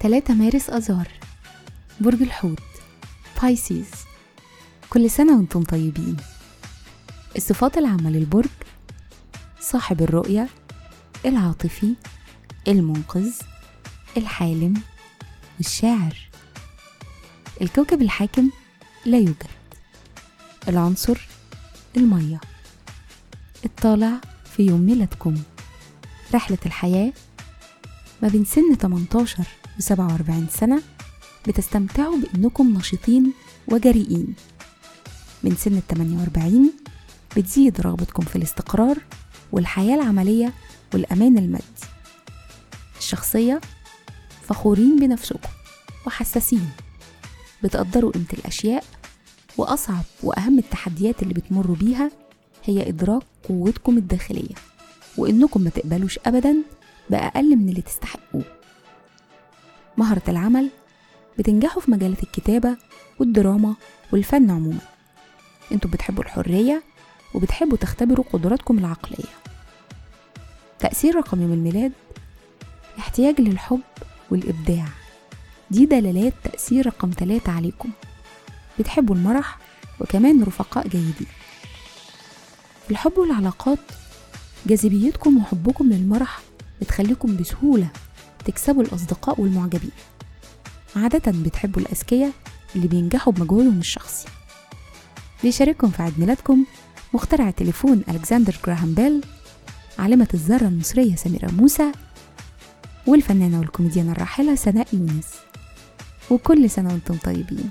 تلاتة مارس أذار برج الحوت بايسيز كل سنة وأنتم طيبين. الصفات العامة للبرج صاحب الرؤية العاطفي المنقذ الحالم والشاعر الكوكب الحاكم لا يوجد. العنصر المية. الطالع في يوم ميلادكم. رحلة الحياة ما بين سن 18 و 47 سنة بتستمتعوا بأنكم نشيطين وجريئين. من سن ال 48 بتزيد رغبتكم في الاستقرار والحياة العملية والأمان المادي. الشخصية فخورين بنفسكم وحساسين. بتقدروا قيمة الأشياء وأصعب وأهم التحديات اللي بتمروا بيها هي إدراك قوتكم الداخلية وإنكم ما تقبلوش أبدا بأقل من اللي تستحقوه. مهرة العمل بتنجحوا في مجالات الكتابة والدراما والفن عموما. إنتوا بتحبوا الحرية وبتحبوا تختبروا قدراتكم العقلية. تأثير رقم يوم الميلاد احتياج للحب والإبداع. دي دلالات تأثير رقم ثلاثة عليكم. بتحبوا المرح وكمان رفقاء جيدين. في الحب والعلاقات جاذبيتكم وحبكم للمرح بتخليكم بسهولة تكسبوا الأصدقاء والمعجبين. عادة بتحبوا الأذكياء اللي بينجحوا بمجهودهم الشخصي. بيشارككم في عيد ميلادكم مخترع تليفون ألكسندر جراهام بيل عالمة الذرة المصرية سميرة موسى والفنانة والكوميديانة الراحلة سناء يونس. وكل سنة وأنتم طيبين.